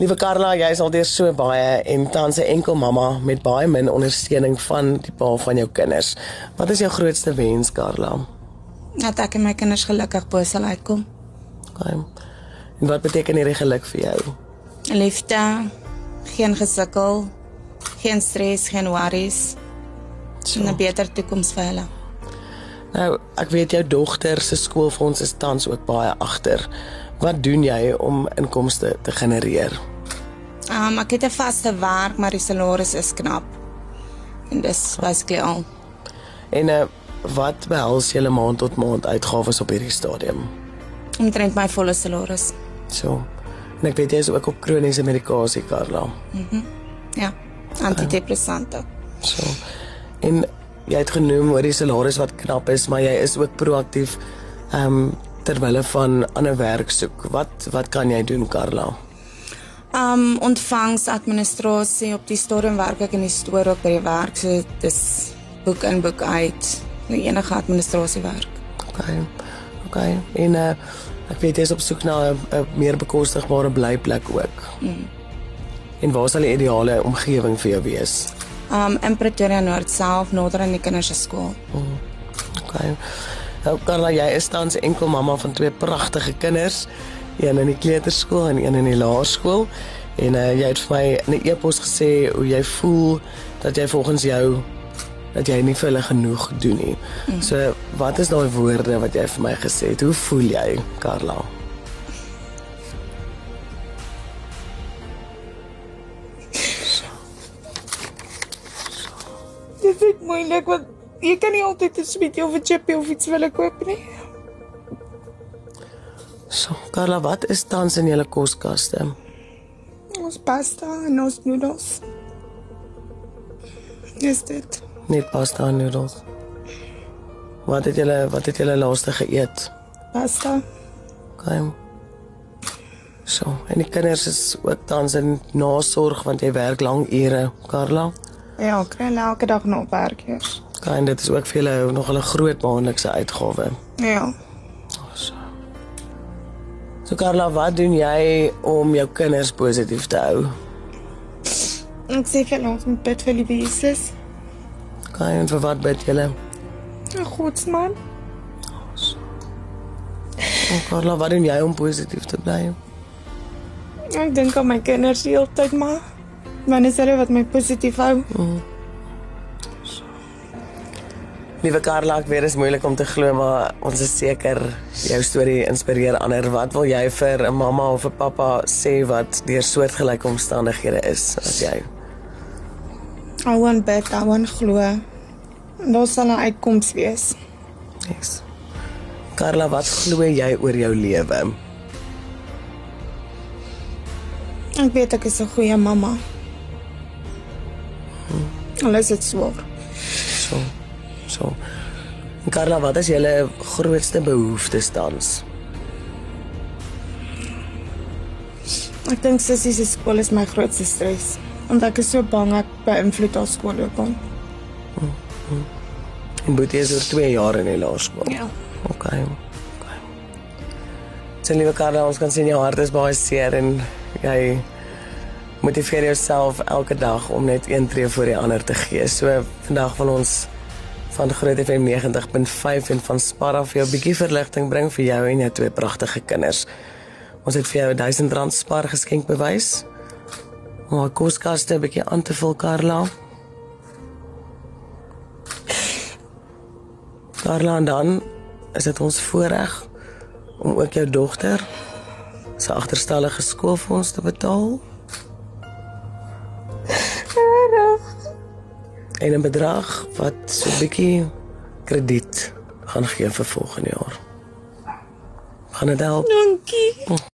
Liewe Karla, jy is al deur so baie en tans 'n enkel mamma met baie min ondersteuning van die pa van jou kinders. Wat is jou grootste wens, Karla? Dat ek en my kinders gelukkig bo sal uitkom. Okay. En wat beteken hierdie geluk vir jou? Liefde, geen gesukkel, geen stres, geen worries. So. 'n beter toekoms vir hulle. Nou, ek weet jou dogter se skoolfonds is tans ook baie agter. Wat doen jy om inkomste te genereer? Um, ek het 'n vaste werk, maar die salaris is knap. En dis basically al. En uh, wat behels julle maand tot maand uitgawes op hierdie stadium? Omtrent my volle salaris. So. En ek weet jy is ook op kroniese medikasie, Karla. Mhm. Mm ja, antidepressante. So. En jy het genoem oor die salaris wat knap is, maar jy is ook proaktief ehm um, terwyl van ander werk soek. Wat wat kan jy doen, Karla? Um ontvangsadministrasie op die stadium werk ek in die stoor ook by die werk. So dis boek in boek uit. Nou enige administrasie werk. OK. OK. En uh ek weet jy is op soek na 'n meer bekostigbare blyplek ook. Mm. En waar sal die ideale omgewing vir jou wees? Um in Pretoria Noord self, nader aan die kinders se skool. Mm. OK. Nou Karla, jy is tans enkel mamma van twee pragtige kinders een in die kleuterskool en een in die laerskool. En uh, jy het vir my 'n e-pos gesê hoe jy voel dat jy volgens jou dat jy nie vir hulle genoeg doen nie. Mm. So, wat is daai woorde wat jy vir my gesê het? Hoe voel jy, Karla? Dit is moeilik want jy kan nie altyd 'n sweetie of 'n chippy of iets wil koop nie. So, Carla, wat is tans in julle koskaste? Ons pasta en ons noedels. Dis dit. Net pasta en noedels. Wat het julle wat het julle laaste geëet? Pasta. Kom. So, en die kinders is ook tans in nasorg want jy werk lang ure, Carla. Ja, ek kry elke dag nog werk hier. Kan dit is ook vir julle nog 'n groot maandelikse uitgawe. Ja. So Carla, wat doen jy om jou kinders positief te hou? Ek sê vir ons met bid vir die Jesus. Kan jy vir wat bid julle? 'n Godsman. Oh, Carla, wat doen jy om positief te bly? Ek dink aan my kinders die hele tyd maar. Wanneer is hulle wat my positief hou? Mm. Liewe Karla, ek weet dit is moeilik om te glo, maar ons is seker jou storie inspireer ander. Wat wil jy vir 'n mamma of 'n pappa sê wat deur soortgelyke omstandighede is as jy? I want bet, I want glo. Daar sal 'n uitkoms wees. Yes. Karla, wat glo jy oor jou lewe? Ek weet ek is 'n goeie mamma. Hmm. Alles dit swaar. So. So. Karla, wat is julle grootste behoeftes tans? Ek dink sussie se skool is my grootste stres. Want ek is so bang ek beïnvloed haar skoolloopbaan. Hmm. Hmm. En Boetie is oor 2 jaar in die laerskool. Ja. OK. OK. Sy liewe Karla, ons kan sien jou hart is baie seer en jy motiveer jouself elke dag om net een tree voor die ander te gee. So vandag van ons van Groot FM 90.5 en van Spar af jou bietjie verligting bring vir jou en jou twee pragtige kinders. Ons het vir jou 1000 rand Spar geskenk bewys. Om haar koskaste 'n bietjie aan te vul, Karla. Karla en dan is dit ons voorreg om ook jou dogter se agterstallige skoolfonds te betaal. En 'n bedrag wat so 'n bietjie krediet gaan gee vir volgende jaar. Gaan dit help? Dankie.